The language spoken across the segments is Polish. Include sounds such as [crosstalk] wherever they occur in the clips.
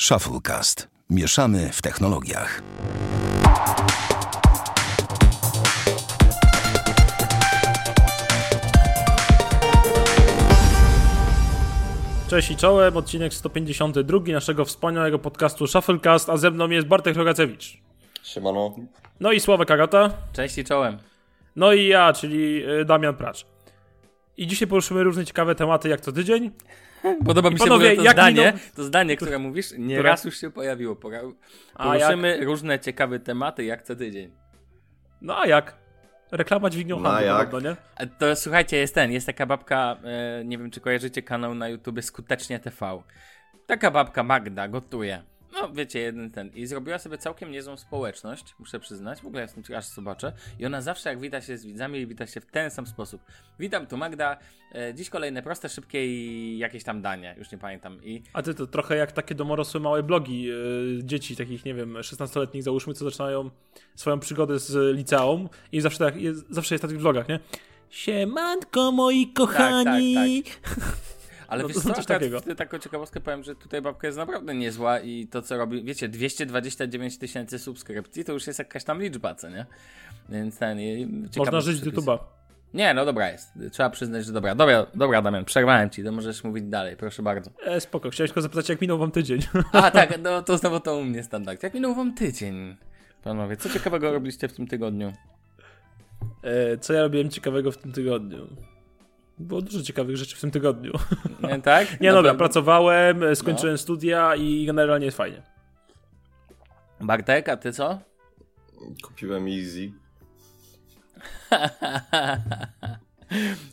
Shufflecast. Mieszamy w technologiach. Cześć i czołem, odcinek 152 naszego wspaniałego podcastu Shufflecast, a ze mną jest Bartek Rogacewicz. Siemano. No i Sławek Agata. Cześć i czołem. No i ja, czyli y, Damian Pracz. I dzisiaj poruszymy różne ciekawe tematy jak co tydzień. [laughs] Podoba mi się panowie, to jak zdanie, to zdanie, które mówisz, nie raz już się pojawiło. Poruszymy różne ciekawe tematy jak co tydzień. No a jak? Reklama dźwignią No handlu, jak? podobno, nie? A to słuchajcie, jest ten, jest taka babka, e, nie wiem czy kojarzycie kanał na YouTube Skutecznie TV. Taka babka Magda gotuje. No wiecie, jeden ten. I zrobiła sobie całkiem niezłą społeczność, muszę przyznać. W ogóle jestem ciekaw, aż zobaczę. I ona zawsze jak wita się z widzami, wita się w ten sam sposób. Witam tu Magda. E, dziś kolejne proste, szybkie i jakieś tam danie. Już nie pamiętam. I A ty to trochę jak takie domorosłe małe blogi y, dzieci, takich nie wiem, 16-letnich załóżmy, co zaczynają swoją przygodę z liceum i zawsze, tak, jest, zawsze jest na tych vlogach, nie? Siemanko moi kochani! [laughs] Ale No wiesz co, coś takiego. taką ciekawostkę powiem, że tutaj babka jest naprawdę niezła i to co robi, wiecie, 229 tysięcy subskrypcji to już jest jakaś tam liczba, co nie? Więc ten, Można żyć z. YouTube'a. Nie, no dobra jest, trzeba przyznać, że dobra. Dobra, dobra Damian, przerwałem ci, to możesz mówić dalej, proszę bardzo. E, spoko, chciałem tylko zapytać, jak minął wam tydzień. A [laughs] tak, no to znowu to u mnie standard. Jak minął wam tydzień? Panowie, co ciekawego robiliście w tym tygodniu? E, co ja robiłem ciekawego w tym tygodniu? Było dużo ciekawych rzeczy w tym tygodniu. Nie, tak? [laughs] Nie, no dobra, pracowałem, e, skończyłem studia i generalnie jest fajnie. Bartek, a ty co? Kupiłem Easy. [laughs]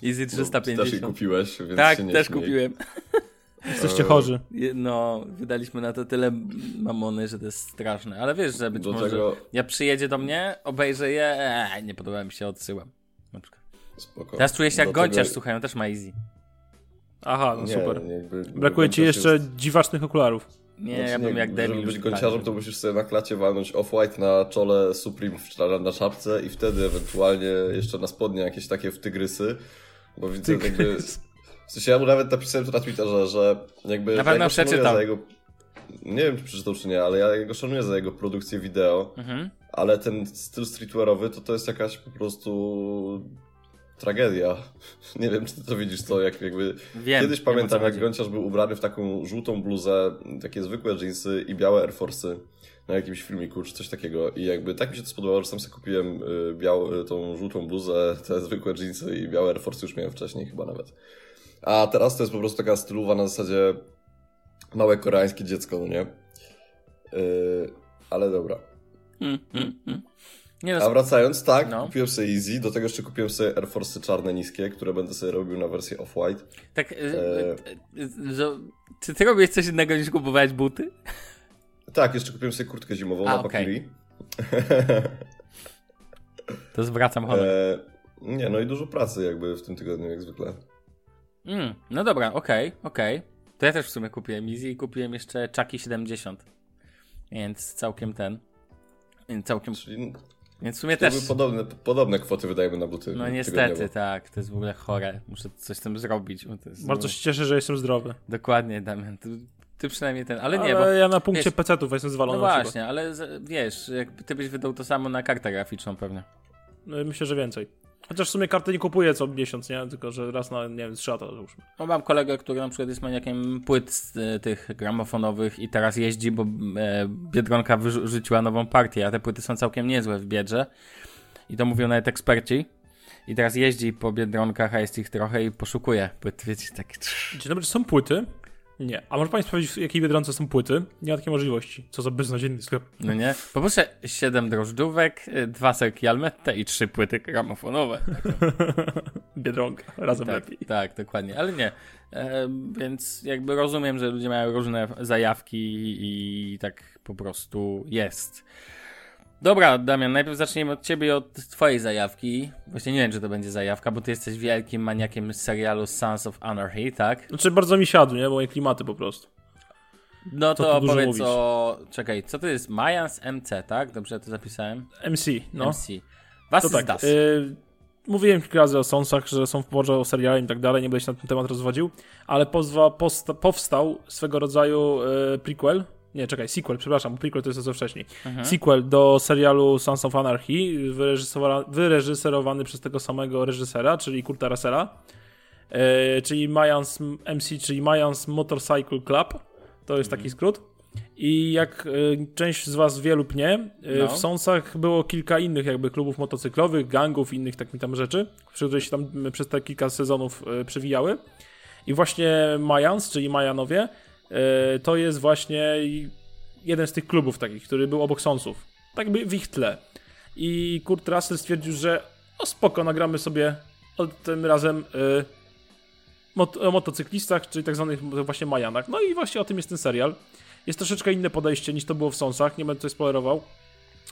Easy Też je 350. kupiłeś, więc Tak, się nie też śmiej. kupiłem. Jesteście chorzy. No, wydaliśmy na to tyle mamony, że to jest straszne. Ale wiesz, że być Do może tego- ja przyjedzie do mnie, obejrzę je, eee, nie podoba mi się, odsyłam. Na przykład. Spoko. Teraz czuję się jak Do gąciarz, słuchaj, on też ma easy. Aha, no Nie, super. jakby- Brakuje ci jeszcze jest- dziwacznych okularów. Nie, Znaczy ja bym nie, jak debil. Żeby być gąciarzem, to musisz sobie na klacie walnąć off-white na czole Supreme w, na, na szapce i wtedy ewentualnie jeszcze na spodnie jakieś takie w tygrysy. Bo widzę jakby... W sensie ja mu nawet napisałem to na Twitterze, że jakby... Na pewno. Za jego, nie wiem, czy przeczytał, czy nie, ale ja go szanuję za jego produkcję wideo. Mhm. Ale ten styl streetwearowy to to jest jakaś po prostu tragedia. Nie wiem, czy ty to widzisz, to jak jakby... Wiem, Kiedyś pamiętam, jak chodzi. Gąciarz był ubrany w taką żółtą bluzę, takie zwykłe jeansy i białe Air Force'y na jakimś filmiku, czy coś takiego. I jakby tak mi się to spodobało, że sam sobie kupiłem y, biał, y, tą żółtą bluzę, te zwykłe jeansy i białe Air Force'y już miałem wcześniej chyba nawet. A teraz to jest po prostu taka stylowa na zasadzie małe koreańskie dziecko, no nie? Yy, ale dobra. Mm, mm, mm. Nie A no, wracając, tak, No. kupiłem sobie Easy, do tego jeszcze kupiłem sobie Air Force'y czarne niskie, które będę sobie robił na wersję off-white. tak, e- y, y, czy ty robisz coś innego niż kupowałeś buty? Tak, jeszcze kupiłem sobie kurtkę zimową A, na okej. Pakiri. To zwracam honor. E, nie, no i dużo pracy jakby w tym tygodniu, jak zwykle. Mm, no dobra, okej, okej. To ja też w sumie kupiłem Easy i kupiłem jeszcze Chucky 70. Więc całkiem ten. Całkiem. Czyli Więc w sumie też... podobne, podobne kwoty wydajemy na buty. No niestety, tak. To jest w ogóle chore. Muszę coś z tym zrobić. Bo to jest, Bardzo się cieszę, że jestem zdrowy. Dokładnie, Damian. Ty, ty przynajmniej ten. Ale nie, Ale bo. ja na punkcie wiesz- PC-ów jestem No zwalony. przykład. właśnie, ale wiesz, jakby ty byś wydał to samo na kartę graficzną pewnie. No, Myślę, że więcej. Chociaż w sumie karty nie kupuję co miesiąc, nie? Tylko, że raz na, nie wiem, trzy lata załóżmy. No, mam kolegę, który na przykład jest maniakiem płyt z, e, tych gramofonowych i teraz jeździ, bo e, Biedronka wyrzuciła nową partię, a te płyty są całkiem niezłe w Biedrze. I to mówią nawet eksperci. I teraz jeździ po Biedronkach, a jest ich trochę i poszukuje płyt, wiecie, tak... Dzień dobry, czy są płyty? Nie. A może Państwo powiedzieć, w jakiej Biedronce są płyty? Nie ma takiej możliwości. Co za beznadziejny sklep. No nie? Poproszę 7 drożdżówek, dwa serki Almette i trzy płyty gramofonowe. [laughs] Biedronka. Razem tak, lepiej. tak, dokładnie, ale nie. E, więc jakby rozumiem, że ludzie mają różne zajawki i tak po prostu jest. Dobra, Damian, najpierw zaczniemy od ciebie i od twojej zajawki. Właśnie nie wiem, czy to będzie zajawka, bo ty jesteś wielkim maniakiem serialu Sons of Anarchy, tak? Znaczy bardzo mi siadł, nie? Moje klimaty po prostu. No to dużo opowiedz o... Czekaj, co to jest? Mayans MC, tak? Dobrze to zapisałem? MC, no. MC. Was To tak. das? Y, mówiłem kilka razy o Sonsach, że są w porze o seriale i tak dalej, nie będę się na ten temat rozwodził, ale pozwa, powstał swego rodzaju y, prequel Nie, czekaj, sequel, przepraszam, prequel to jest to wcześniej. Sequel do serialu Sons of Anarchy, wyreżyserowany, przez tego samego reżysera, czyli Kurta Russella, e, czyli Mayans MC, czyli Mayans Motorcycle Club. To jest taki skrót. I jak e, część z was wie lub nie, e, No. w Sonsach było kilka innych jakby klubów motocyklowych, gangów innych takich tam rzeczy, które się tam przez te kilka sezonów e, przewijały. I właśnie Mayans, czyli Majanowie, to jest właśnie jeden z tych klubów takich, który był obok Sonsów. Tak by w ich tle. I Kurt Russell stwierdził, że o spoko, nagramy sobie o, tym razem y, mot o motocyklistach, czyli tak zwanych właśnie Majanach. No i właśnie o tym jest ten serial. Jest troszeczkę inne podejście niż to było w Sonsach, nie będę tutaj spoilerował.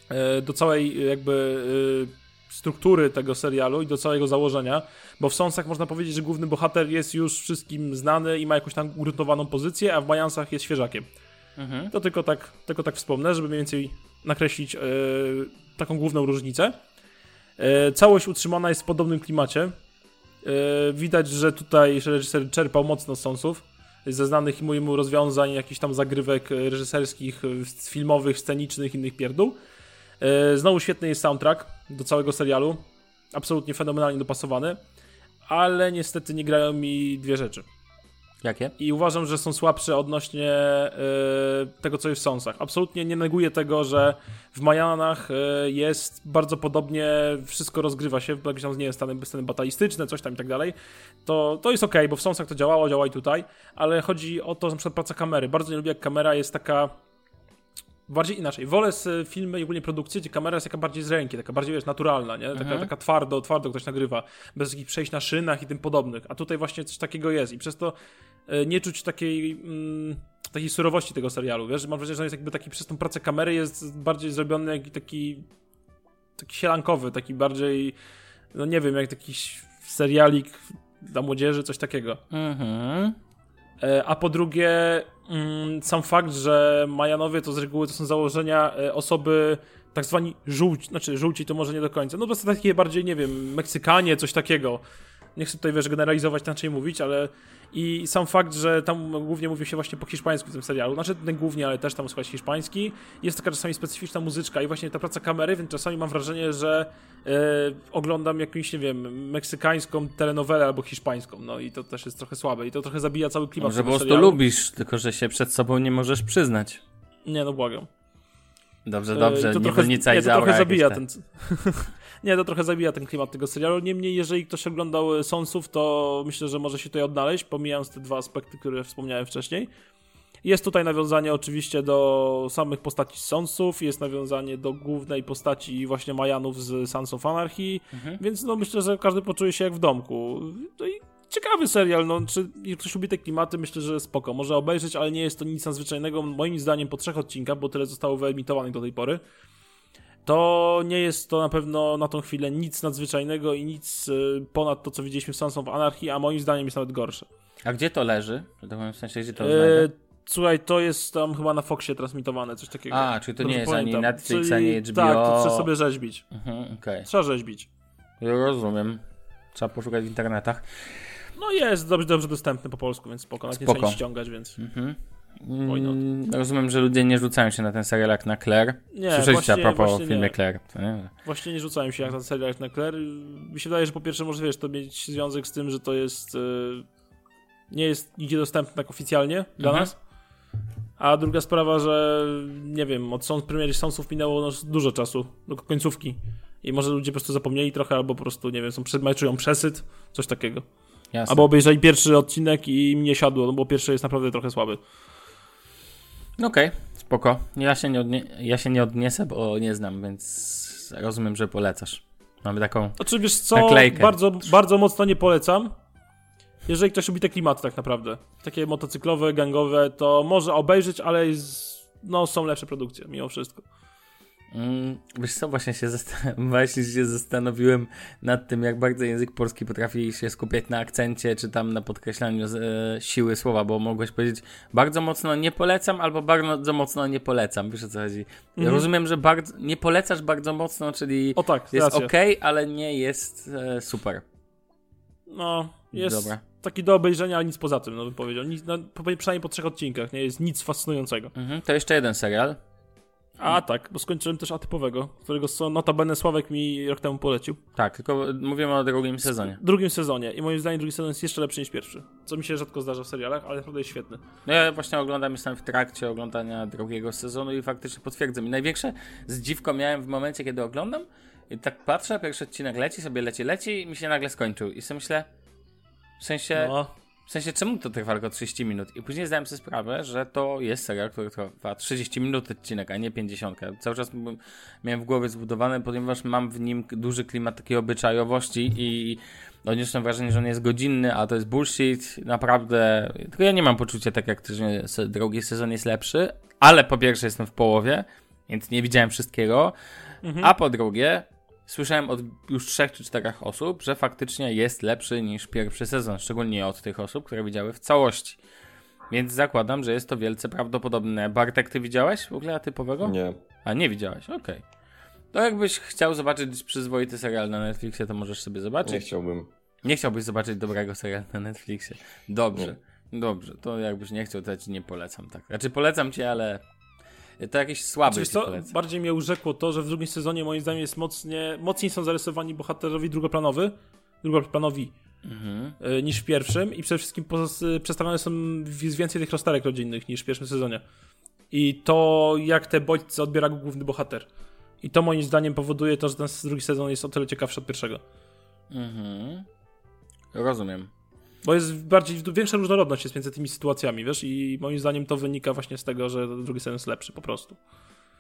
E, do całej y, jakby y, struktury tego serialu i do całego założenia, bo w Sonsach można powiedzieć, że główny bohater jest już wszystkim znany i ma jakąś tam ugruntowaną pozycję, a w Majansach jest świeżakiem. Mhm. To tylko tak, tylko tak wspomnę, żeby mniej więcej nakreślić e, taką główną różnicę. E, całość utrzymana jest w podobnym klimacie. E, widać, że tutaj reżyser czerpał mocno z sąsów, ze znanych mu jemu rozwiązań, jakichś tam zagrywek reżyserskich, filmowych, scenicznych, innych pierdół. E, znowu świetny jest soundtrack do całego serialu. Absolutnie fenomenalnie dopasowany. Ale niestety nie grają mi dwie rzeczy Jakie? i uważam, że są słabsze odnośnie e, tego, co jest w Sonsach. Absolutnie nie neguję tego, że w Majanach e, jest bardzo podobnie, wszystko rozgrywa się, jakieś tam, nie wiem, sceny, sceny batalistyczne, coś tam i tak dalej. To, to jest okej, bo w Sonsach to działało, działa i tutaj, ale chodzi o to, że na przykład praca kamery. Bardzo nie lubię, jak kamera jest taka bardziej inaczej. Wolę z filmy i ogólnie produkcje, gdzie kamera jest taka bardziej z ręki, taka bardziej wiesz, naturalna, nie? Taka, taka twardo, twardo ktoś nagrywa, bez jakichś przejść na szynach i tym podobnych. A tutaj właśnie coś takiego jest i przez to e, nie czuć takiej, mm, takiej surowości tego serialu, wiesz? Mam wrażenie, że on jest jakby taki, przez tą pracę kamery jest bardziej zrobiony jak taki taki sielankowy, taki bardziej no nie wiem, jak taki serialik dla młodzieży, coś takiego. Mhm. E, A po drugie, mm, sam fakt, że Majanowie to z reguły to są założenia e, osoby tak zwani żółci, znaczy żółci to może nie do końca, no po prostu takie bardziej, nie wiem, Meksykanie, coś takiego. Nie chcę tutaj, wiesz, generalizować, inaczej mówić, ale i sam fakt, że tam głównie mówi się właśnie po hiszpańsku w tym serialu, znaczy nie głównie, ale też tam słuchać hiszpański, jest taka czasami specyficzna muzyczka i właśnie ta praca kamery, więc czasami mam wrażenie, że e, oglądam jakąś, nie wiem, meksykańską telenowelę albo hiszpańską, no i to też jest trochę słabe i to trochę zabija cały klimat Może po prostu serialu. lubisz, tylko że się przed sobą nie możesz przyznać. Nie, no błagam. Dobrze, E, dobrze, to nie trochę, nie, to trochę zabija te. ten... [laughs] nie, to trochę zabija ten klimat tego serialu. Niemniej, jeżeli ktoś oglądał e, Sonsów, to myślę, że może się tutaj odnaleźć, pomijając te dwa aspekty, które wspomniałem wcześniej. Jest tutaj nawiązanie oczywiście do samych postaci z Sonsów, jest nawiązanie do głównej postaci właśnie Majanów z Sons of Anarchy, Mhm. więc no myślę, że każdy poczuje się jak w domku. No i ciekawy serial, no czy ktoś lubi te klimaty, myślę, że spoko, może obejrzeć, ale nie jest to nic nadzwyczajnego, moim zdaniem po trzech odcinkach, bo tyle zostało wyemitowanych do tej pory, to nie jest to na pewno na tą chwilę nic nadzwyczajnego i nic y, ponad to, co widzieliśmy w Sons of Anarchy, a moim zdaniem jest nawet gorsze. A gdzie to leży? Tak W sensie, gdzie to znajdę? Słuchaj, to jest tam chyba na Foxie transmitowane, coś takiego. A, czyli to nie jest ani pamiętam. Netflix, Czyli- ani HBO. Tak, to trzeba sobie rzeźbić. Mhm, okej. Trzeba rzeźbić. Ja Rozumiem. Trzeba poszukać w internetach. No jest dobrze, dobrze dostępny po polsku, więc spoko, nawet nie trzeba ściągać, więc... Mhm. Mm, Rozumiem, że ludzie nie rzucają się na ten serial jak na Claire. Nie, Słyszeliście właśnie, a propos właśnie filmie nie. Claire. To nie? Właśnie nie rzucałem się jak na serial jak na Claire. Mi się wydaje, że po pierwsze może wiesz, to mieć związek z tym, że to jest... Yy, nie jest nigdzie dostępne tak oficjalnie dla Mhm. nas. A druga sprawa, że nie wiem, od sąd, premiery Sonsów minęło no, dużo czasu, do końcówki. I może ludzie po prostu zapomnieli trochę, albo po prostu, nie wiem, są czują przesyt, coś takiego. Jasne. Albo obejrzeli pierwszy odcinek i im nie siadło, no bo pierwszy jest naprawdę trochę słaby. Okej, spoko. Ja się, nie odnie- ja się nie odniesę, bo nie znam, więc rozumiem, że polecasz. Mamy taką... Znaczy, wiesz co, Naklejkę. bardzo, bardzo mocno nie polecam. Jeżeli ktoś lubi te klimaty tak naprawdę, takie motocyklowe, gangowe, to może obejrzeć, ale jest, no, są lepsze produkcje mimo wszystko. Mm, wiesz co, właśnie się, zastan- [laughs] właśnie się zastanowiłem nad tym, jak bardzo język polski potrafi się skupiać na akcencie, czy tam na podkreślaniu e, siły słowa, bo mogłeś powiedzieć bardzo mocno nie polecam, albo bardzo mocno nie polecam, wiesz o co chodzi. Ja Mhm. rozumiem, że bardzo, nie polecasz bardzo mocno, czyli O tak, jest ok, ale nie jest e, super. No, jest Dobra. taki do obejrzenia, ale nic poza tym, no bym powiedział. Nic, no, przynajmniej po trzech odcinkach, nie jest nic fascynującego. Mhm. To jeszcze jeden serial. A tak, bo skończyłem też atypowego, którego so- notabene Sławek mi rok temu polecił. Tak, tylko mówimy o drugim sezonie. Drugim sezonie i moim zdaniem drugi sezon jest jeszcze lepszy niż pierwszy. Co mi się rzadko zdarza w serialach, ale naprawdę jest świetny. No ja właśnie oglądam, jestem w trakcie oglądania drugiego sezonu i faktycznie potwierdzam. I największe zdziwko miałem w momencie, kiedy oglądam i tak patrzę, pierwszy odcinek leci, sobie leci, leci i mi się nagle skończył. I sobie myślę, w sensie, No, w sensie czemu to trwa tylko 30 minut? I później zdałem sobie sprawę, że to jest serial, który trwa 30 minut odcinek, a nie 50. Cały czas miałem w głowie zbudowane, ponieważ mam w nim duży klimat takiej obyczajowości i odniosłem wrażenie, że on jest godzinny, a to jest bullshit. Naprawdę, tylko ja nie mam poczucia tak jak ty, że drugi sezon jest lepszy, ale po pierwsze jestem w połowie, więc nie widziałem wszystkiego, a po drugie słyszałem od już trzech czy czterech osób, że faktycznie jest lepszy niż pierwszy sezon, szczególnie od tych osób, które widziały w całości. Więc zakładam, że jest to wielce prawdopodobne. Bartek, ty widziałeś w ogóle typowego? Nie. A nie widziałeś, okej. To jakbyś chciał zobaczyć przyzwoity serial na Netflixie, to możesz sobie zobaczyć. Nie chciałbym. Nie chciałbyś zobaczyć dobrego serialu na Netflixie. Dobrze, dobrze. To jakbyś nie chciał, to ja ci nie polecam, tak. Znaczy polecam ci, ale to jakiś słaby Wiesz ci co, polecam. bardziej mnie urzekło to, że w drugim sezonie moim zdaniem jest mocnie, mocniej są zarysowani bohaterowi drugoplanowy, drugoplanowi Mhm. y, niż w pierwszym i przede wszystkim y, przedstawione są jest więcej tych rozterek rodzinnych niż w pierwszym sezonie. I to jak te bodźce odbiera główny bohater. I to moim zdaniem powoduje to, że ten drugi sezon jest o tyle ciekawszy od pierwszego. Mhm. Rozumiem. Bo jest bardziej, większa różnorodność jest między tymi sytuacjami, wiesz, i moim zdaniem to wynika właśnie z tego, że drugi sezon jest lepszy po prostu.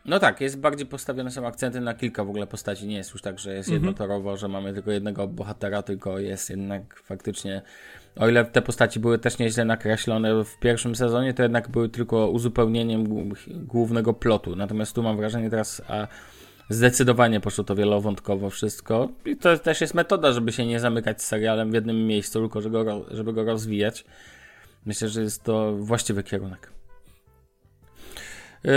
No tak, jest bardziej postawione są akcenty na kilka w ogóle postaci. Nie jest już tak, że jest Mhm. jednotorowo, że mamy tylko jednego bohatera, tylko jest jednak faktycznie. O ile te postaci były też nieźle nakreślone w pierwszym sezonie, to jednak były tylko uzupełnieniem głó- głównego plotu. Natomiast tu mam wrażenie teraz, a zdecydowanie poszło to wielowątkowo wszystko. I to też jest metoda, żeby się nie zamykać z serialem w jednym miejscu, tylko żeby go, żeby go rozwijać. Myślę, że jest to właściwy kierunek. Yy,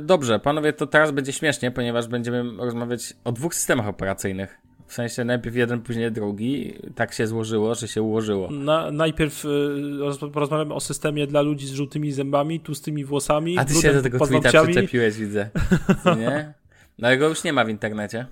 dobrze, panowie, to teraz będzie śmiesznie, ponieważ będziemy rozmawiać o dwóch systemach operacyjnych. W sensie najpierw jeden, później drugi. Tak się złożyło, że się ułożyło. Na, najpierw y, roz, porozmawiamy o systemie dla ludzi z żółtymi zębami, tłustymi włosami, A ty się do tego tweeta przyczepiłeś, widzę. Nie? [laughs] No ale go już nie ma w internecie.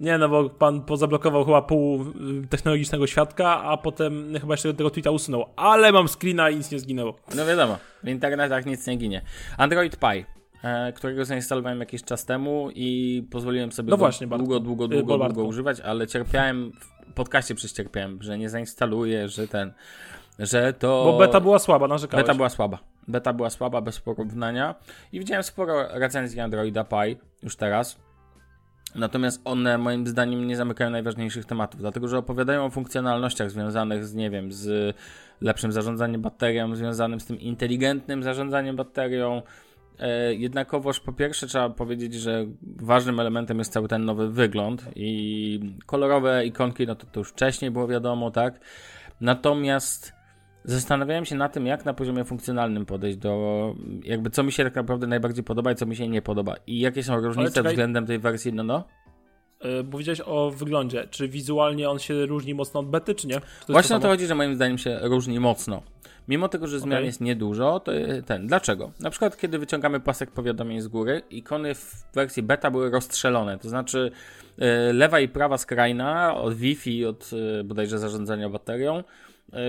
Nie, no bo pan pozablokował chyba pół y, technologicznego świadka, a potem chyba jeszcze tego tweeta usunął. Ale mam screena i nic nie zginęło. No wiadomo, w internetach nic nie ginie. Android Pie, e, którego zainstalowałem jakiś czas temu i pozwoliłem sobie No właśnie, długo, długo, Y, długo, długo Bartku. używać, ale cierpiałem, w podcaście przecierpiałem, że nie zainstaluję, że ten, że to... Bo beta była słaba, narzekałeś. Beta była słaba. Beta była słaba, bez porównania. I widziałem sporo recenzji Androida Pie już teraz. Natomiast one moim zdaniem nie zamykają najważniejszych tematów, dlatego że opowiadają o funkcjonalnościach związanych z, nie wiem, z lepszym zarządzaniem baterią, związanym z tym inteligentnym zarządzaniem baterią. E, jednakowoż po pierwsze trzeba powiedzieć, że ważnym elementem jest cały ten nowy wygląd i kolorowe ikonki, no to, to już wcześniej było wiadomo, tak? Natomiast Zastanawiałem się na tym, jak na poziomie funkcjonalnym podejść do, jakby co mi się tak naprawdę najbardziej podoba i co mi się nie podoba. I jakie są różnice czekaj. względem tej wersji, no no. Y, Bo powiedziałeś o wyglądzie. Czy wizualnie on się różni mocno od bety, czy nie? Czy Właśnie o to chodzi, że moim zdaniem się różni mocno. Mimo tego, że zmian Okej. jest niedużo, to ten. Dlaczego? Na przykład, kiedy wyciągamy pasek powiadomień z góry, ikony w wersji beta były rozstrzelone. To znaczy, y, lewa i prawa skrajna od Wi-Fi, od y, bodajże zarządzania baterią,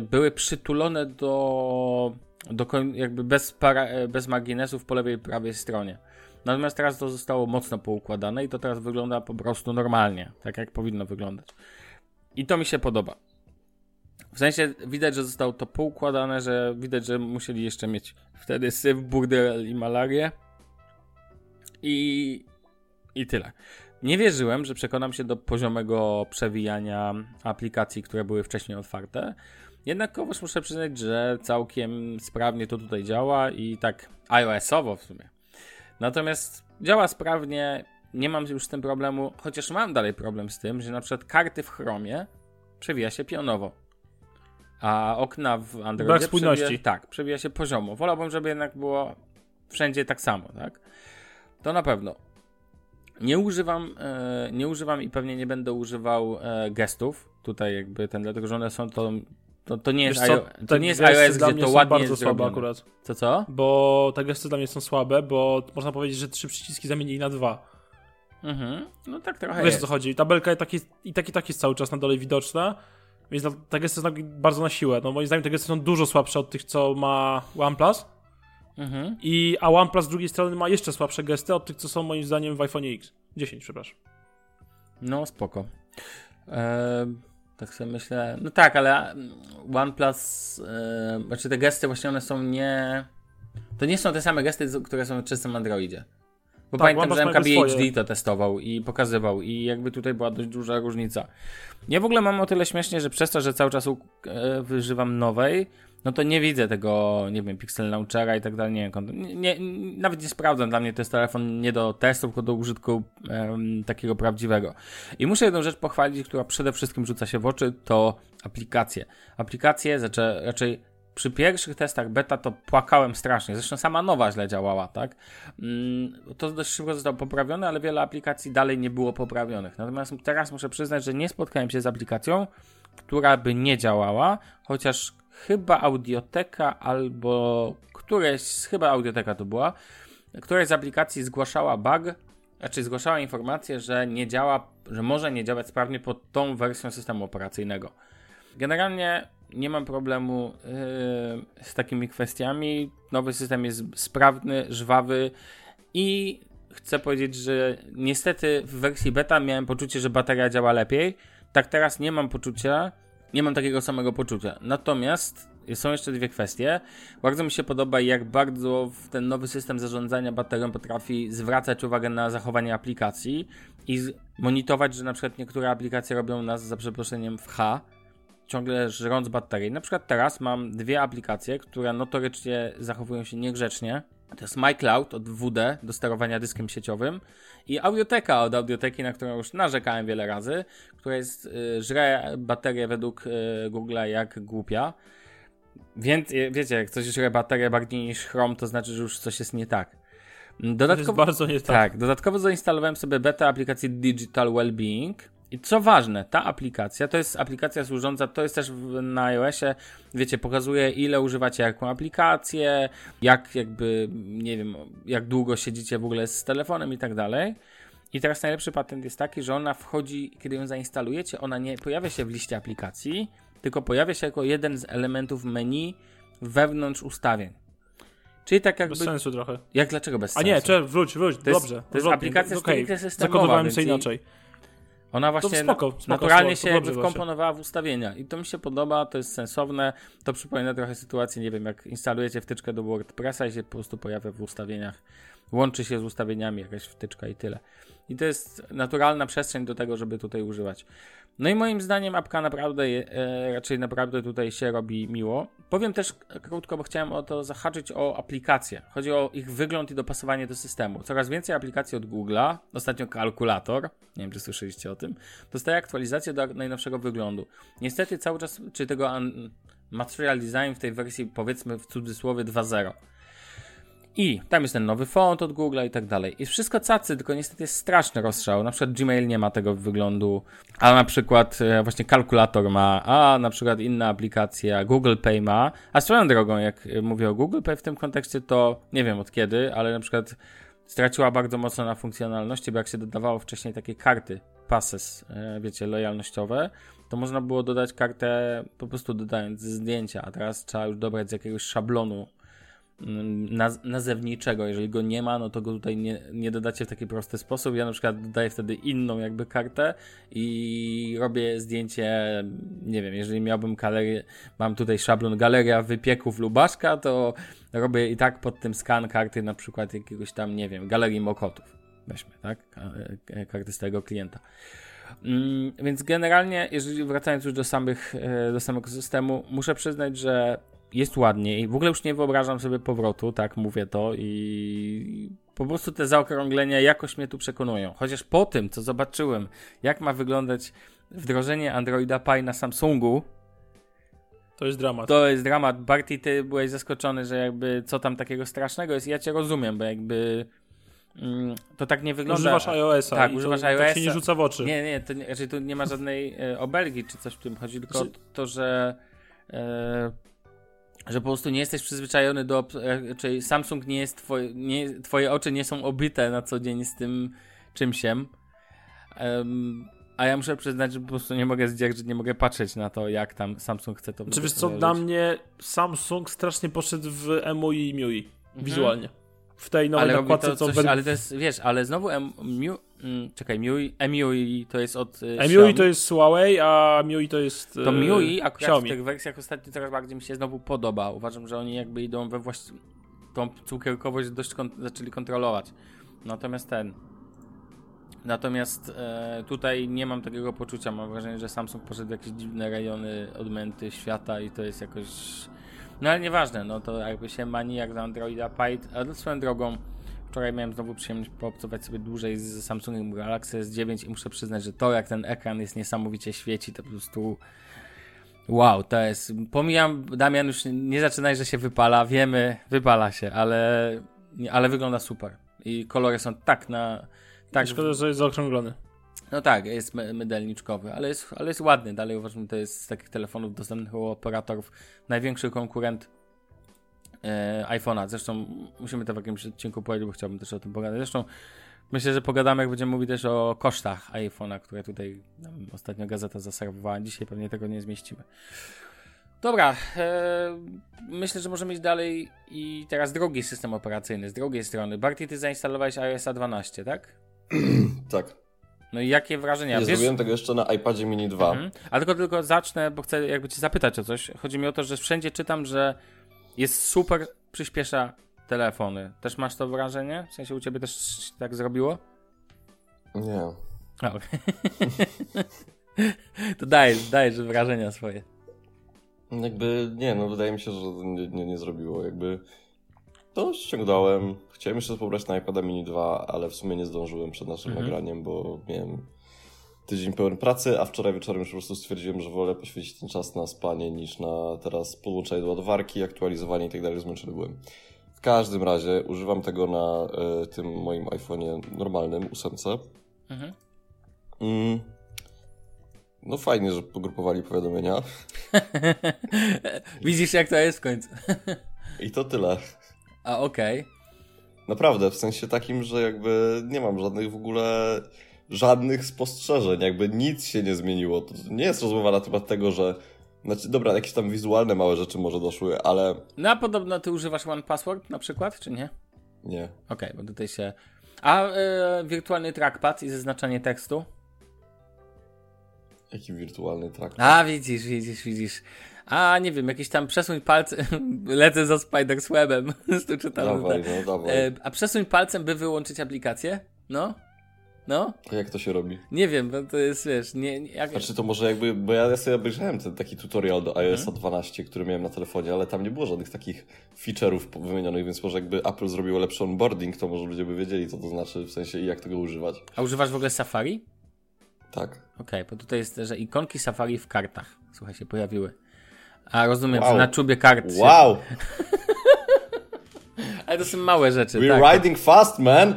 były przytulone do, do jakby bez, para, y, bez marginesów po lewej i prawej stronie. Natomiast teraz to zostało mocno poukładane i to teraz wygląda po prostu normalnie, tak jak powinno wyglądać. I to mi się podoba. W sensie widać, że zostało to poukładane, że widać, że musieli jeszcze mieć wtedy syf, burdel i malarię. I, I tyle. Nie wierzyłem, że przekonam się do poziomego przewijania aplikacji, które były wcześniej otwarte. Jednakowoż muszę przyznać, że całkiem sprawnie to tutaj działa i tak iOS-owo w sumie. Natomiast działa sprawnie, nie mam już z tym problemu, chociaż mam dalej problem z tym, że na przykład karty w Chromie przewija się pionowo. A okna w Androidzie Brak spójności. Przewija, tak, przewija się poziomo. Wolałbym, żeby jednak było wszędzie tak samo, tak? To na pewno. Nie używam, e, nie używam i pewnie nie będę używał e, gestów tutaj jakby ten, dlatego że one są to to, to nie jest, Wiesz co, iO- to nie jest iOS, gdzie to ładnie bardzo jest słabe akurat. Co, co? Bo te gesty dla mnie są słabe, bo można powiedzieć, że trzy przyciski zamienili na dwa. Mhm. No tak trochę Wiesz o co chodzi. Tabelka i tak jest, i tak, i tak jest cały czas na dole widoczna, więc te gesty są tak bardzo na siłę. No moim zdaniem te gesty są dużo słabsze od tych, co ma OnePlus. Mhm. I, a OnePlus z drugiej strony ma jeszcze słabsze gesty od tych, co są moim zdaniem w iPhone X. 10, przepraszam. No spoko. Eee, tak sobie myślę. No tak, ale mm, OnePlus, e, znaczy te gesty właśnie one są nie. To nie są te same gesty, które są w czystym Androidzie. Bo Tak, pamiętam, że MKBHD to testował i pokazywał i jakby tutaj była dość duża różnica. Ja w ogóle mam o tyle śmiesznie, że przez to, że cały czas u- e, nowej, no to nie widzę tego, nie wiem, Pixel Launchera i tak dalej, nie wiem, nawet nie sprawdzam, dla mnie to jest telefon nie do testów, tylko do użytku em, takiego prawdziwego. I muszę jedną rzecz pochwalić, która przede wszystkim rzuca się w oczy, to aplikacje. Aplikacje, znaczy raczej przy pierwszych testach beta to płakałem strasznie. Zresztą sama nowa źle działała, tak? Mm, To dość szybko zostało poprawione, ale wiele aplikacji dalej nie było poprawionych. Natomiast teraz muszę przyznać, że nie spotkałem się z aplikacją, która by nie działała, chociaż chyba Audioteka albo któreś, chyba Audioteka to była, któraś z aplikacji zgłaszała bug, znaczy zgłaszała informację, że nie działa, że może nie działać sprawnie pod tą wersją systemu operacyjnego. Generalnie nie mam problemu yy, z takimi kwestiami. Nowy system jest sprawny, żwawy i chcę powiedzieć, że niestety w wersji beta miałem poczucie, że bateria działa lepiej. Tak teraz nie mam poczucia, nie mam takiego samego poczucia. Natomiast są jeszcze dwie kwestie. Bardzo mi się podoba, jak bardzo ten nowy system zarządzania baterią potrafi zwracać uwagę na zachowanie aplikacji i monitorować, że na przykład niektóre aplikacje robią nas za przeproszeniem w H, ciągle żrąc baterię. Na przykład teraz mam dwie aplikacje, które notorycznie zachowują się niegrzecznie. To jest MyCloud od WD do sterowania dyskiem sieciowym i Audioteka od Audioteki, na którą już narzekałem wiele razy, która jest, y, żre baterię według y, Google'a jak głupia. Więc y, wiecie, jak coś żre baterię bardziej niż Chrome, to znaczy, że już coś jest nie tak. Dodatkowo, bardzo nie tak. tak, dodatkowo zainstalowałem sobie beta aplikacji Digital Wellbeing. I co ważne, ta aplikacja to jest aplikacja służąca, to jest też na iOSie, wiecie, pokazuje ile używacie jaką aplikację, jak jakby, nie wiem, jak długo siedzicie w ogóle z telefonem i tak dalej. I teraz najlepszy patent jest taki, że ona wchodzi, kiedy ją zainstalujecie, ona nie pojawia się w liście aplikacji, tylko pojawia się jako jeden z elementów menu wewnątrz ustawień. Czyli tak jakby. Bez sensu trochę. Jak dlaczego bez A sensu? nie, cze, wróć, wróć, To jest- dobrze. to jest aplikacja okej, stricte systemowa, Zakodowałem się i- inaczej. Ona właśnie spoko, spoko, naturalnie spoko, się wkomponowała w ustawienia i to mi się podoba, to jest sensowne. To przypomina trochę sytuację, nie wiem, jak instalujecie wtyczkę do WordPressa i się po prostu pojawia w ustawieniach, łączy się z ustawieniami jakaś wtyczka i tyle. I to jest naturalna przestrzeń do tego, żeby tutaj używać. No i moim zdaniem apka naprawdę, e, raczej naprawdę tutaj się robi miło. Powiem też krótko, bo chciałem o to zahaczyć o aplikacje. Chodzi o ich wygląd i dopasowanie do systemu. Coraz więcej aplikacji od Google'a, ostatnio kalkulator, nie wiem czy słyszeliście o tym, dostaje aktualizację do najnowszego wyglądu. Niestety cały czas, czy tego Material Design w tej wersji powiedzmy w cudzysłowie 2.0. I tam jest ten nowy font od Google'a i tak dalej. Jest wszystko cacy, tylko niestety jest straszny rozstrzał. Na przykład Gmail nie ma tego wyglądu, a na przykład e, właśnie kalkulator ma, a na przykład inna aplikacja Google Pay ma. A swoją drogą, jak e, mówię o Google Pay w tym kontekście, to nie wiem od kiedy, ale na przykład straciła bardzo mocno na funkcjonalności, bo jak się dodawało wcześniej takie karty, passes, e, wiecie, lojalnościowe, to można było dodać kartę po prostu dodając zdjęcia, a teraz trzeba już dobrać z jakiegoś szablonu naz- nazewniczego. Jeżeli go nie ma, no to go tutaj nie, nie dodacie w taki prosty sposób. Ja na przykład dodaję wtedy inną jakby kartę i robię zdjęcie, nie wiem, jeżeli miałbym galerię, mam tutaj szablon galeria wypieków Lubaszka, to robię i tak pod tym skan karty na przykład jakiegoś tam, nie wiem, galerii Mokotów. Weźmy, tak? E, Karty z tego klienta. Mm, więc generalnie, jeżeli wracając już do, samych, e, do samego systemu, muszę przyznać, że jest ładniej. W ogóle już nie wyobrażam sobie powrotu, tak mówię to i po prostu te zaokrąglenia jakoś mnie tu przekonują. Chociaż po tym, co zobaczyłem, jak ma wyglądać wdrożenie Androida Pie na Samsungu, To jest dramat. to jest dramat. Barty, ty byłeś zaskoczony, że jakby co tam takiego strasznego jest. Ja cię rozumiem, bo jakby mm, to tak nie wygląda. Używasz iOS-a Tak, używasz to, tak iOS-a. się nie rzuca w oczy. Nie, nie, to nie, znaczy tu nie ma żadnej e, obelgi czy coś w tym chodzi, tylko Znaczy- to, że e, że po prostu nie jesteś przyzwyczajony do, e, czyli Samsung nie jest twoje, nie, twoje oczy nie są obite na co dzień z tym czymsiem. Em, a ja muszę przyznać, że po prostu nie mogę zdzierżyć, nie mogę patrzeć na to, jak tam Samsung chce to Czy wiesz co, dla mnie Samsung strasznie poszedł w EMUI i MIUI Mhm. wizualnie. W tej nowej ale nakładce, to co coś, w ale to jest, wiesz, ale znowu em, Miu, mm, czekaj, MIUI, MIUI to jest od y, Xiaomi. to jest Huawei, a MIUI to jest To e, MIUI akurat Xiaomi. w tych wersjach ostatnio coraz bardziej mi się znowu podoba. Uważam, że oni jakby idą we właści... tą cukierkowość dość kon... zaczęli kontrolować. Natomiast ten... Natomiast e, tutaj nie mam takiego poczucia. Mam wrażenie, że Samsung poszedł w jakieś dziwne rejony odmęty świata i to jest jakoś... No ale nieważne, no to jakby się mani jak na Androida Pie, ale swoją drogą wczoraj miałem znowu przyjemność poobcować sobie dłużej z Samsungiem Galaxy S9 i muszę przyznać, że to jak ten ekran jest niesamowicie świeci, to po prostu wow, to jest, pomijam, Damian już nie zaczynaj, że się wypala, wiemy, wypala się, ale, ale wygląda super i kolory są tak na, tak, Szkoda, że jest zaokrąglony. no tak, jest my- mydelniczkowy, ale jest, ale jest ładny. Dalej uważam, że to jest z takich telefonów dostępnych u operatorów największy konkurent e, iPhone'a. Zresztą musimy to w jakimś odcinku powiedzieć, bo chciałbym też o tym pogadać. Zresztą myślę, że pogadamy, jak będziemy mówić też o kosztach iPhone'a, które tutaj nam ostatnio gazeta zaserwowała. Dzisiaj pewnie tego nie zmieścimy. Dobra, e, myślę, że możemy iść dalej i teraz drugi system operacyjny z drugiej strony. Barty, ty zainstalowałeś iOS 12, tak? [clears throat] Tak. No i jakie wrażenia? Nie Wiesz- zrobiłem tego jeszcze na iPadzie mini 2. Mhm. A tylko, tylko zacznę, bo chcę jakby cię zapytać o coś. Chodzi mi o to, że wszędzie czytam, że jest super, przyspiesza telefony. Też masz to wrażenie? W sensie u ciebie też tak zrobiło? Nie. Okej. [laughs] to dajesz, dajesz wrażenia swoje. Jakby nie, no wydaje mi się, że nie, nie, nie zrobiło. Jakby to ściągnąłem. Chciałem jeszcze pobrać na iPada mini 2, ale w sumie nie zdążyłem przed naszym Mhm. nagraniem, bo miałem tydzień pełen pracy, a wczoraj wieczorem już po prostu stwierdziłem, że wolę poświęcić ten czas na spanie niż na teraz podłączanie do ładowarki, aktualizowanie i tak dalej. Zmęczony byłem. W każdym razie używam tego na e, tym moim iPhone'ie normalnym, 8. Mhm. Mm. No fajnie, że pogrupowali powiadomienia. [laughs] Widzisz, jak to jest w końcu. I to tyle. A okej. Naprawdę, w sensie takim, że jakby nie mam żadnych w ogóle żadnych spostrzeżeń, jakby nic się nie zmieniło. To nie jest rozmowa na temat tego, że znaczy, dobra, jakieś tam wizualne małe rzeczy może doszły, ale No a podobno ty używasz One Password na przykład, czy nie? nie. Okej, bo tutaj się... A e, wirtualny trackpad i zaznaczanie tekstu? Jaki wirtualny trakt. A, widzisz, widzisz, widzisz. A, nie wiem, jakiś tam przesuń palcem, [laughs] lecę za Spider-Swebem, [laughs] tu czytam. Dawaj, no dawaj. E, a przesuń palcem, by wyłączyć aplikację? No? No? A Jak to się robi? Nie wiem, bo to jest, wiesz, nie, nie jak... Znaczy to może jakby, bo ja sobie obejrzałem ten taki tutorial do iOS Mhm. 12, który miałem na telefonie, ale tam nie było żadnych takich feature'ów wymienionych, więc może jakby Apple zrobiło lepszy onboarding, to może ludzie by wiedzieli, co to znaczy, w sensie i jak tego używać. A używasz w ogóle Safari? Tak. Okej, bo tutaj jest, że ikonki Safari w kartach, słuchaj, się pojawiły. A rozumiem, Wow. na czubie kart się... Wow! [laughs] Ale to są małe rzeczy, We're tak. riding fast, man!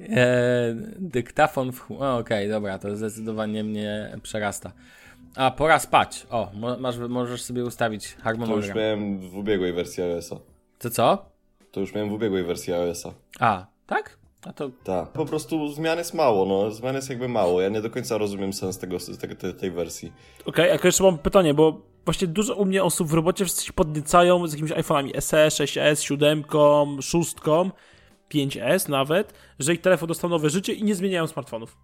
E, dyktafon w... Okej, dobra, to zdecydowanie mnie przerasta. A, pora spać. O, masz, możesz sobie ustawić To już harmonogram. miałem w ubiegłej wersji iOS-a. To co? To już miałem w ubiegłej wersji iOS-a. A, tak? A to Tak. Po prostu zmian jest mało, no. Zmian jest jakby mało. Ja nie do końca rozumiem sens tego, tego tej, tej wersji. Okej, a jeszcze mam pytanie, bo właśnie dużo u mnie osób w robocie wszyscy się podniecają z jakimiś iPhone'ami SE, 6S, 7, 6, 5S nawet, że ich telefon dostał nowe życie i nie zmieniają smartfonów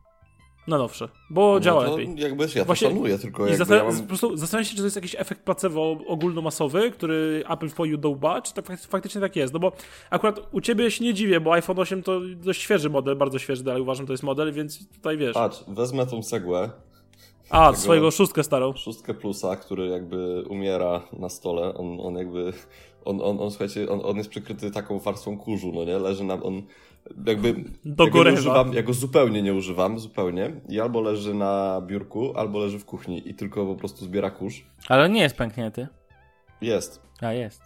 na nowsze, bo działa no to lepiej. jakby ja Właśnie- to szanuję, tylko I zastan- ja mam... po prostu zastanawiam się, czy to jest jakiś efekt placebo ogólnomasowy, który Apple wpoił do łba, czy tak fak- faktycznie tak jest. No bo akurat u ciebie się nie dziwię, bo iPhone 8 to dość świeży model, bardzo świeży dalej uważam, to jest model, więc tutaj wiesz. A, Patrz, wezmę tą cegłę, swojego szóstkę starą. szóstkę plusa, który jakby umiera na stole. On, on jakby... On, on, on słuchajcie, on, on jest przykryty taką warstwą kurzu, no nie? Leży nam, on jakby... Do ja go, używam, ja go zupełnie nie używam, zupełnie. I albo leży na biurku, albo leży w kuchni i tylko po prostu zbiera kurz. Ale on nie jest pęknięty. Jest. A, jest.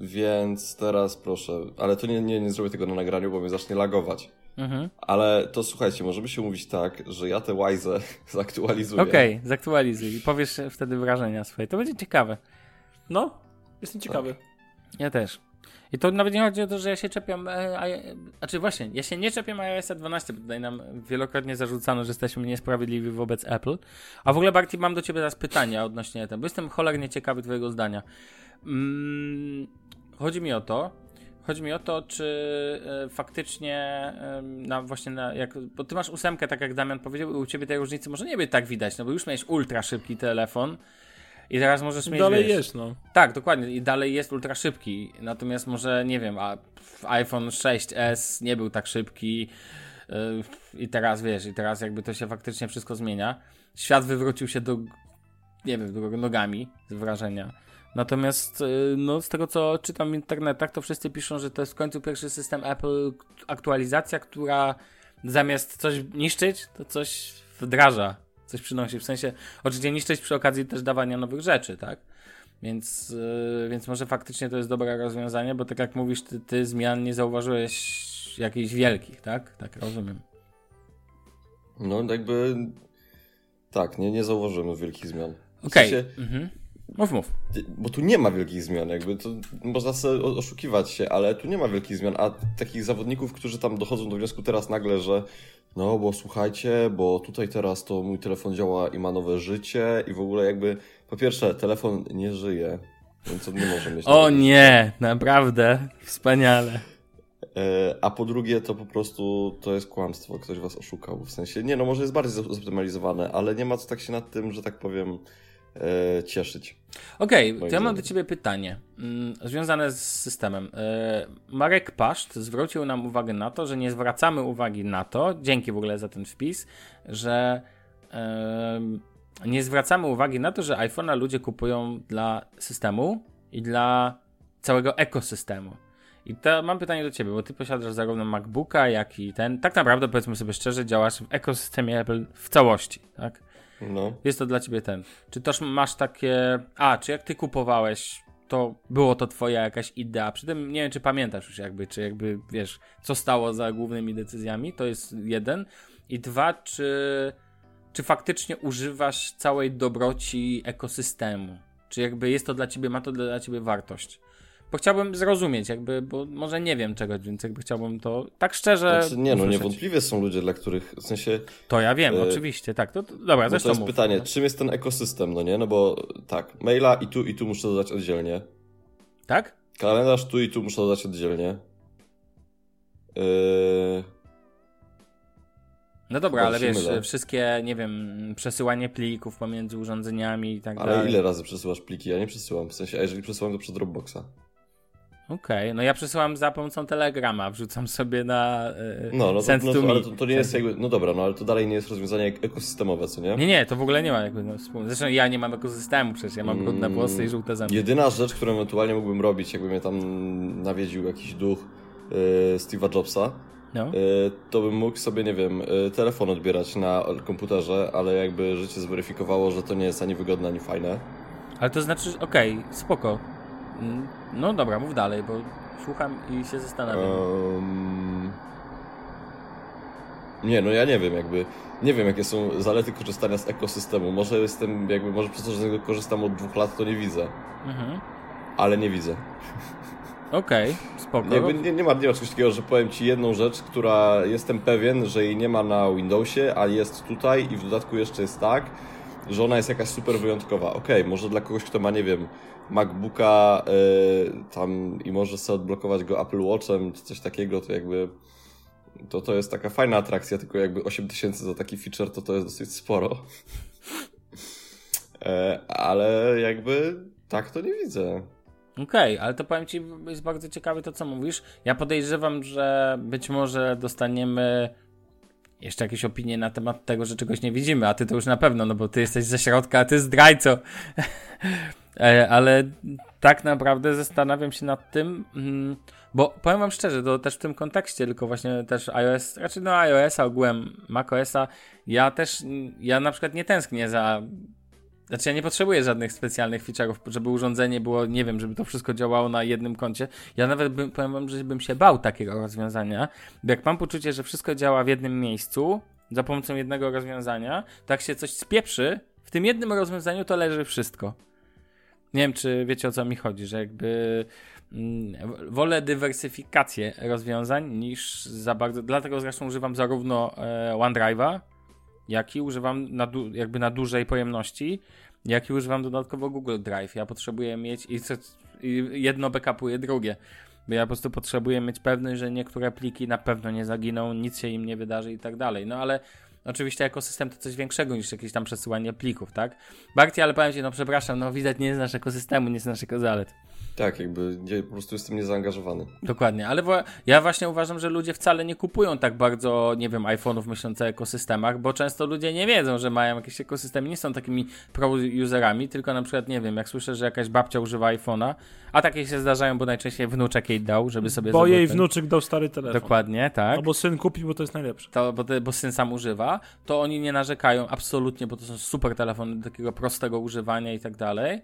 więc teraz proszę, ale to nie, nie, nie zrobię tego na nagraniu, bo mnie zacznie lagować. Mhm. Ale to słuchajcie, możemy się mówić tak, że ja te Wise [laughs] zaktualizuję. Okej, okay, zaktualizuj i powiesz wtedy wrażenia swoje. To będzie ciekawe. No, jestem ciekawy. Tak. Ja też. I to nawet nie chodzi o to, że ja się czepiam. E, a, znaczy właśnie, ja się nie czepiam iOS 12, bo tutaj nam wielokrotnie zarzucano, że jesteśmy niesprawiedliwi wobec Apple. A w ogóle, Barty, mam do ciebie teraz pytania odnośnie tego, bo jestem cholernie ciekawy twojego zdania. Mm, chodzi mi o to, chodzi mi o to, czy e, faktycznie e, na właśnie na, jak, bo ty masz ósemkę, tak jak Damian powiedział, u ciebie tej różnicy może nie być tak widać, no bo już miałeś ultra szybki telefon, i teraz możesz mieć. Dalej wiesz, jest, no. Tak, dokładnie. I dalej jest ultra szybki. Natomiast może, nie wiem, a iPhone 6S nie był tak szybki. Yy, I teraz wiesz, i teraz jakby to się faktycznie wszystko zmienia. Świat wywrócił się do, nie wiem, do nogami z wrażenia. Natomiast yy, no, z tego co czytam w internetach, to wszyscy piszą, że to jest w końcu pierwszy system Apple aktualizacja, która zamiast coś niszczyć, to coś wdraża coś przynosi. W sensie, oczywiście niszczyć przy okazji też dawania nowych rzeczy, tak? Więc, yy, więc może faktycznie to jest dobre rozwiązanie, bo tak jak mówisz, ty, ty zmian nie zauważyłeś jakichś wielkich, tak? Tak rozumiem. No, jakby tak, nie, nie zauważymy wielkich zmian. Okej. Okay. W sensie, mhm. Mów, mów. Bo tu nie ma wielkich zmian, jakby to można sobie oszukiwać się, ale tu nie ma wielkich zmian, a takich zawodników, którzy tam dochodzą do wniosku teraz nagle, że no bo słuchajcie, bo tutaj teraz to mój telefon działa i ma nowe życie i w ogóle jakby, po pierwsze, telefon nie żyje, więc on nie może mieć... O nie, naprawdę, wspaniale. E, a po drugie, to po prostu to jest kłamstwo, ktoś was oszukał. W sensie, nie no, może jest bardziej zoptymalizowane, ale nie ma co tak się nad tym, że tak powiem, e, cieszyć. Okej, okay, to ja mam do Ciebie pytanie mm, związane z systemem. E, Marek Paszt zwrócił nam uwagę na to, że nie zwracamy uwagi na to, dzięki w ogóle za ten wpis, że e, nie zwracamy uwagi na to, że iPhone'a ludzie kupują dla systemu i dla całego ekosystemu. I to mam pytanie do ciebie, bo ty posiadasz zarówno MacBooka, jak i ten. Tak naprawdę, powiedzmy sobie szczerze, działasz w ekosystemie Apple w całości, tak? No. Jest to dla ciebie ten. Czy też masz takie. A, czy jak ty kupowałeś, to było to twoja jakaś idea? Przy tym nie wiem, czy pamiętasz już jakby, czy jakby wiesz, co stało za głównymi decyzjami. To jest jeden. I dwa, czy, czy faktycznie używasz całej dobroci ekosystemu? Czy jakby jest to dla ciebie, ma to dla ciebie wartość? Bo chciałbym zrozumieć, jakby, bo może nie wiem czego, więc jakby chciałbym to tak szczerze. Znaczy, nie, no niewątpliwie są ludzie, dla których w sensie. To ja wiem, e... oczywiście, tak. To, to dobra, no. To jest mów, pytanie, no. czym jest ten ekosystem, no nie? No bo tak, maila i tu i tu muszę dodać oddzielnie. Tak? Kalendarz tu i tu muszę dodać oddzielnie. Yy... No dobra, ale wiesz, mylę. wszystkie, nie wiem, przesyłanie plików pomiędzy urządzeniami i tak ale dalej. Ale ile razy przesyłasz pliki? Ja nie przesyłam. W sensie, a jeżeli przesyłam, to przez Dropboxa. Okej, okay. no ja przesyłam za pomocą Telegrama, wrzucam sobie na yy, No, no, to, no to, ale to, to, nie jest jakby, no dobra, no ale to dalej nie jest rozwiązanie ekosystemowe, co nie? Nie, nie, to w ogóle nie ma jakby, no, zresztą ja nie mam ekosystemu przecież, ja mam mm, brudne włosy i żółte zęby. Jedyna rzecz, którą ewentualnie mógłbym robić, jakby mnie tam nawiedził jakiś duch yy, Steve'a Jobsa, no. Yy, to bym mógł sobie, nie wiem, telefon odbierać na komputerze, ale jakby życie zweryfikowało, że to nie jest ani wygodne, ani fajne. Ale to znaczy, okej, okay, spoko. No dobra, mów dalej, bo słucham i się zastanawiam. Um... Nie, no ja nie wiem, jakby. Nie wiem, jakie są zalety korzystania z ekosystemu. Może jestem, jakby, może przez to, że z niego korzystam od dwóch lat, to nie widzę. Mhm. Ale nie widzę. Okej, okay, spoko. Jakby nie, nie, ma, nie ma czegoś takiego, że powiem Ci jedną rzecz, która jestem pewien, że jej nie ma na Windowsie, a jest tutaj i w dodatku jeszcze jest tak, że ona jest jakaś super wyjątkowa. Okej, okay, może dla kogoś, kto ma, nie wiem, MacBooka yy, tam i może sobie odblokować go Apple Watchem czy coś takiego, to jakby to, to jest taka fajna atrakcja, tylko jakby 8000 za taki feature to to jest dosyć sporo. [laughs] e, ale jakby tak to nie widzę. Okej, okay, ale to powiem Ci, jest bardzo ciekawe to, co mówisz. Ja podejrzewam, że być może dostaniemy jeszcze jakieś opinie na temat tego, że czegoś nie widzimy, a Ty to już na pewno, no bo Ty jesteś ze środka, a Ty zdrajco. [laughs] E, ale tak naprawdę zastanawiam się nad tym, mm, bo powiem wam szczerze, to też w tym kontekście, tylko właśnie też iOS, raczej no iOS-a ogółem macOS-a, ja też, ja na przykład nie tęsknię za Znaczy ja nie potrzebuję żadnych specjalnych feature'ów, żeby urządzenie było, nie wiem, żeby to wszystko działało na jednym koncie. Ja nawet bym, powiem wam, że bym się bał takiego rozwiązania, bo jak mam poczucie, że wszystko działa w jednym miejscu, za pomocą jednego rozwiązania, tak się coś spieprzy, w tym jednym rozwiązaniu to leży wszystko. Nie wiem, czy wiecie o co mi chodzi, że jakby mm, wolę dywersyfikację rozwiązań niż za bardzo. Dlatego zresztą używam zarówno e, OneDrive'a, jak i używam na jakby na dużej pojemności, jak i używam dodatkowo Google Drive. Ja potrzebuję mieć i, jedno backupuje drugie. Bo ja po prostu potrzebuję mieć pewność, że niektóre pliki na pewno nie zaginą, nic się im nie wydarzy i tak dalej. No ale Oczywiście ekosystem to coś większego niż jakieś tam przesyłanie plików, tak? Barty, ale powiem ci, no przepraszam, no widać nie znasz ekosystemu, nie znasz jego zalet. Tak, jakby nie, po prostu jestem niezaangażowany. Dokładnie, ale ja właśnie uważam, że ludzie wcale nie kupują tak bardzo, nie wiem, iPhone'ów myśląc o ekosystemach, bo często ludzie nie wiedzą, że mają jakieś ekosystemy, nie są takimi pro-userami, tylko na przykład, nie wiem, jak słyszę, że jakaś babcia używa iPhone'a, a takie się zdarzają, bo najczęściej wnuczek jej dał, żeby sobie... Bo jej ten... wnuczek dał stary telefon. Dokładnie, tak. Albo syn kupił, bo to jest najlepsze. To, bo, te, bo syn sam używa, to oni nie narzekają absolutnie, bo to są super telefony do takiego prostego używania i tak dalej,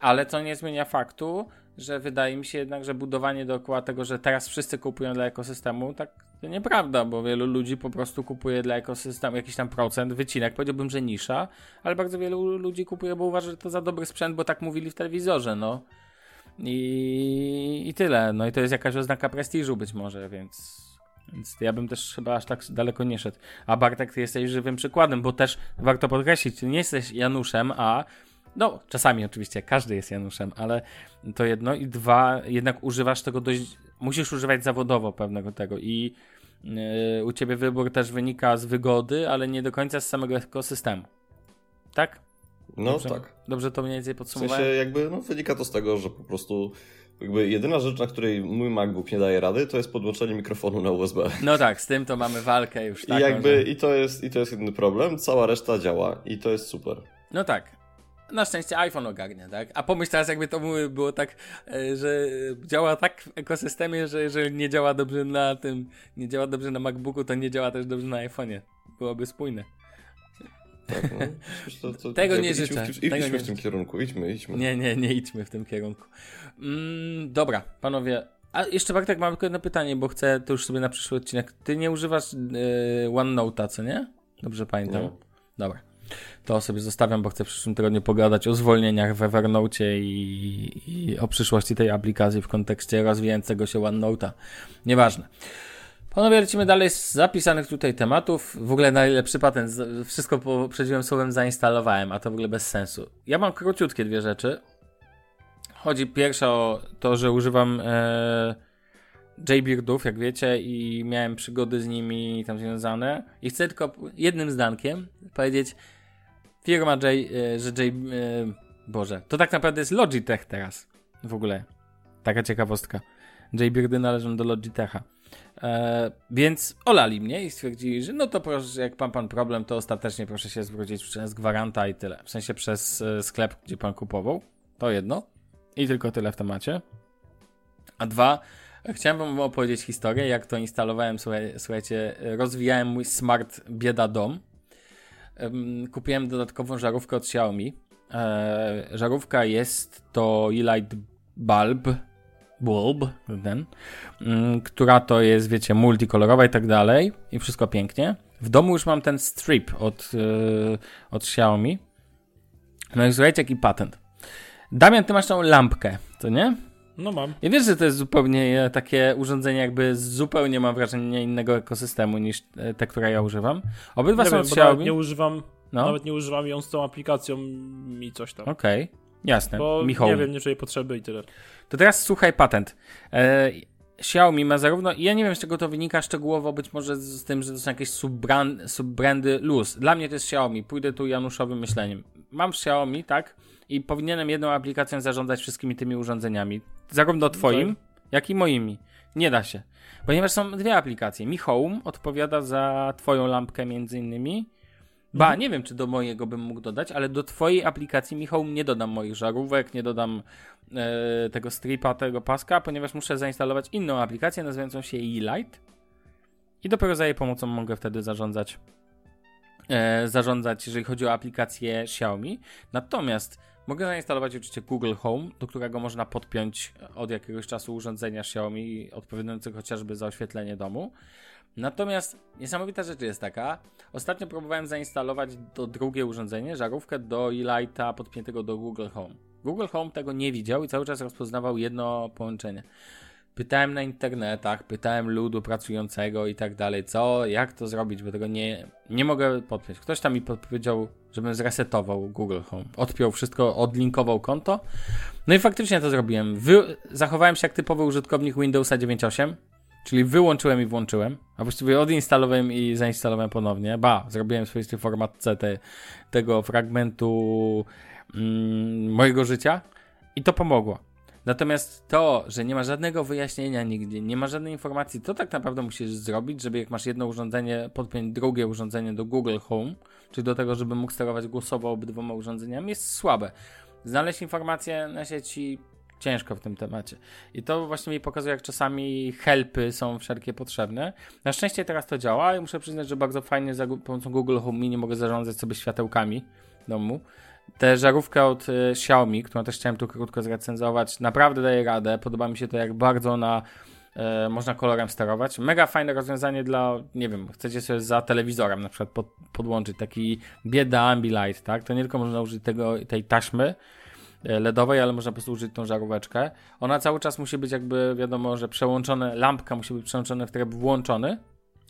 ale to nie zmienia faktu, że wydaje mi się jednak, że budowanie dookoła tego, że teraz wszyscy kupują dla ekosystemu, tak to nieprawda, bo wielu ludzi po prostu kupuje dla ekosystemu jakiś tam procent, wycinek, powiedziałbym, że nisza, ale bardzo wielu ludzi kupuje, bo uważa, że to za dobry sprzęt, bo tak mówili w telewizorze, no. I, i tyle. No i to jest jakaś oznaka prestiżu być może, więc, więc ja bym też chyba aż tak daleko nie szedł. A Bartek, ty jesteś żywym przykładem, bo też warto podkreślić, ty nie jesteś Januszem, a no, czasami oczywiście, każdy jest Januszem, ale to jedno i dwa, jednak używasz tego dość, musisz używać zawodowo pewnego tego i yy, u ciebie wybór też wynika z wygody, ale nie do końca z samego ekosystemu. Tak? No dobrze, tak. Dobrze to mniej więcej podsumowałem? W sensie jakby, no wynika to z tego, że po prostu jakby jedyna rzecz, na której mój MacBook nie daje rady, to jest podłączenie mikrofonu na USB. No tak, z tym to mamy walkę już. I jakby, i to jest, i to jest jedyny problem, cała reszta działa i to jest super. No tak, na szczęście iPhone ogarnia, tak? A pomyśl teraz, jakby to było tak, e, że działa tak w ekosystemie, że jeżeli nie działa dobrze na tym, nie działa dobrze na MacBooku, to nie działa też dobrze na iPhone'ie. Byłoby spójne. Tak, no. To, to, Tego nie życzę. Idźmy, w, idźmy Tego w tym kierunku, idźmy, idźmy. Nie, nie, nie idźmy w tym kierunku. Mm, dobra, panowie. A jeszcze Bartek, mam tylko jedno pytanie, bo chcę to już sobie na przyszły odcinek. Ty nie używasz yy, OneNote'a, co nie? Dobrze pamiętam. Nie. Dobra. To sobie zostawiam, bo chcę w przyszłym tygodniu pogadać o zwolnieniach w Evernote i, i o przyszłości tej aplikacji w kontekście rozwijającego się OneNote'a. Nieważne. Panowie, lecimy dalej z zapisanych tutaj tematów. W ogóle najlepszy patent. Wszystko po przedziwnym słowem zainstalowałem, a to w ogóle bez sensu. Ja mam króciutkie dwie rzeczy. Chodzi pierwsza o to, że używam e, JBeardów, jak wiecie, i miałem przygody z nimi tam związane. I chcę tylko jednym zdankiem powiedzieć, firma J, e, że J, e, Boże, to tak naprawdę jest Logitech teraz. W ogóle. Taka ciekawostka. JBeardy należą do Logitecha. E, więc olali mnie i stwierdzili, że no to proszę, jak pan pan problem, to ostatecznie proszę się zwrócić przez gwaranta i tyle. W sensie przez e, sklep, gdzie pan kupował. To jedno. I tylko tyle w temacie. A dwa, chciałem wam opowiedzieć historię, jak to instalowałem, słuchajcie, rozwijałem mój smart bieda dom kupiłem dodatkową żarówkę od Xiaomi. E, żarówka jest to E-Light Bulb, bulb, ten, mm, która to jest, wiecie, multikolorowa i tak dalej i wszystko pięknie. W domu już mam ten strip od, yy, od Xiaomi. No i słuchajcie, jaki patent. Damian, ty masz tą lampkę, to nie? No mam. I wiesz, że to jest zupełnie takie urządzenie, jakby zupełnie mam wrażenie innego ekosystemu niż te, które ja używam. Obydwa nie są wiem, Xiaomi. nie używam no. Nawet nie używam ją z tą aplikacją i coś tam. Okej, okay. jasne. Bo Michał. nie wiem, nie czuję potrzeby i tyle. To teraz słuchaj patent. E, Xiaomi ma zarówno, ja nie wiem z czego to wynika szczegółowo, być może z tym, że to są jakieś subbrand, subbrandy luz. Dla mnie to jest Xiaomi, pójdę tu Januszowym myśleniem. Mam Xiaomi, tak? I powinienem jedną aplikacją zarządzać wszystkimi tymi urządzeniami. Zarówno twoim, jak i moimi. Nie da się. Ponieważ są dwie aplikacje. Mi Home odpowiada za twoją lampkę między innymi Ba, mhm. nie wiem, czy do mojego bym mógł dodać, ale do twojej aplikacji, Michał, nie dodam moich żarówek, nie dodam e, tego stripa, tego paska, ponieważ muszę zainstalować inną aplikację nazywającą się E-Light i dopiero za jej pomocą mogę wtedy zarządzać e, zarządzać, jeżeli chodzi o aplikację Xiaomi. Natomiast mogę zainstalować oczywiście Google Home, do którego można podpiąć od jakiegoś czasu urządzenia Xiaomi odpowiadającego chociażby za oświetlenie domu. Natomiast niesamowita rzecz jest taka, ostatnio próbowałem zainstalować do drugie urządzenie, żarówkę do e-lighta podpiętego do Google Home. Google Home tego nie widział i cały czas rozpoznawał jedno połączenie. Pytałem na internetach, pytałem ludu pracującego i tak dalej, co, jak to zrobić, bo tego nie, nie mogę podpiąć. Ktoś tam mi podpowiedział, żebym zresetował Google Home. Odpiął wszystko, odlinkował konto. No i faktycznie to zrobiłem. Wy, zachowałem się jak typowy użytkownik Windowsa 9.8, czyli wyłączyłem i włączyłem, a właściwie odinstalowałem i zainstalowałem ponownie. Ba, zrobiłem swoisty format C te, tego fragmentu mm, mojego życia i to pomogło. Natomiast to, że nie ma żadnego wyjaśnienia nigdzie, nie ma żadnej informacji, to tak naprawdę musisz zrobić, żeby jak masz jedno urządzenie, podpiąć drugie urządzenie do Google Home, czyli do tego, żeby mógł sterować głosowo obydwoma urządzeniami, jest słabe. Znaleźć informacje na sieci ciężko w tym temacie. I to właśnie mi pokazuje, jak czasami helpy są wszelkie potrzebne. Na szczęście teraz to działa i muszę przyznać, że bardzo fajnie za pomocą Google Home Mini mogę zarządzać sobie światełkami domu. Tę żarówkę od y, Xiaomi, którą też chciałem tu krótko zrecenzować, naprawdę daje radę. Podoba mi się to, jak bardzo ona y, można kolorem sterować. Mega fajne rozwiązanie dla, nie wiem, chcecie sobie za telewizorem na przykład pod, podłączyć taki bieda Ambilight, tak? To nie tylko można użyć tego, tej taśmy y, LEDowej, ale można po prostu użyć tą żaróweczkę. Ona cały czas musi być jakby, wiadomo, że przełączone, lampka musi być przełączona w tryb włączony,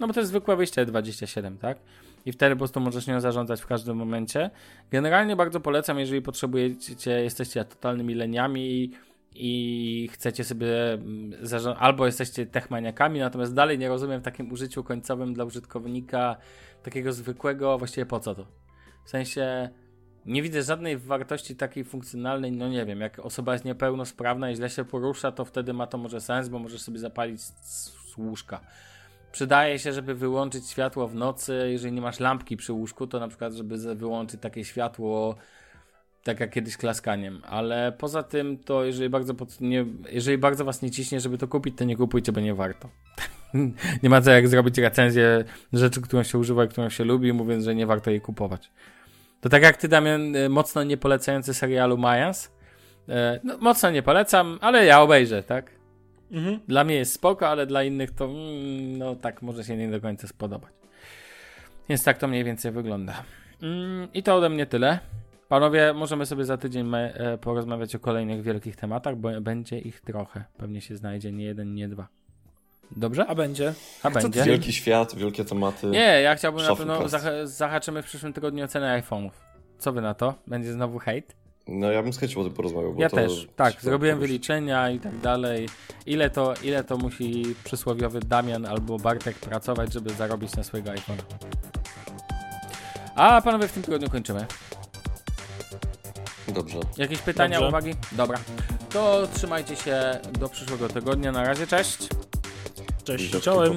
no bo to jest zwykłe wyjście 27, tak? I wtedy po prostu możesz nią zarządzać w każdym momencie. Generalnie bardzo polecam, jeżeli potrzebujecie, jesteście totalnymi leniami i, chcecie sobie mm, albo jesteście techmaniakami, natomiast dalej nie rozumiem w takim użyciu końcowym dla użytkownika takiego zwykłego, właściwie po co to? W sensie nie widzę żadnej wartości takiej funkcjonalnej, no nie wiem, jak osoba jest niepełnosprawna i źle się porusza, to wtedy ma to może sens, bo możesz sobie zapalić z łóżka Przydaje się, żeby wyłączyć światło w nocy, jeżeli nie masz lampki przy łóżku, to na przykład, żeby wyłączyć takie światło, tak jak kiedyś klaskaniem. Ale poza tym, to jeżeli bardzo, pod, nie, jeżeli bardzo was nie ciśnie, żeby to kupić, to nie kupujcie, bo nie warto. [laughs] nie ma co jak zrobić recenzję rzeczy, którą się używa i którą się lubi, mówiąc, że nie warto jej kupować. To tak jak ty, Damian, y, mocno nie polecający serialu Mayans. Y, no, mocno nie polecam, ale ja obejrzę, tak? Mhm. Dla mnie jest spoko, ale dla innych to mm, no tak może się nie do końca spodobać. Więc tak to mniej więcej wygląda. Mm, I to ode mnie tyle. Panowie, możemy sobie za tydzień e, porozmawiać o kolejnych wielkich tematach, bo będzie ich trochę. Pewnie się znajdzie nie jeden, nie dwa. Dobrze? A będzie. A będzie. Wielki świat, wielkie tematy. Nie, ja chciałbym na pewno zah zahaczymy w przyszłym tygodniu ocenę iPhone'ów. Co wy na to? Będzie znowu hejt? No ja bym z chęcią o tym porozmawiał. ja też, tak, zrobiłem wyliczenia i tak dalej. Ile to, ile to musi przysłowiowy Damian albo Bartek pracować, żeby zarobić na swojego iPhone'a. A panowie, w tym tygodniu kończymy. Dobrze. Jakieś pytania, Dobrze. uwagi? Dobra. To trzymajcie się do przyszłego tygodnia. Na razie, cześć. Cześć, czołem.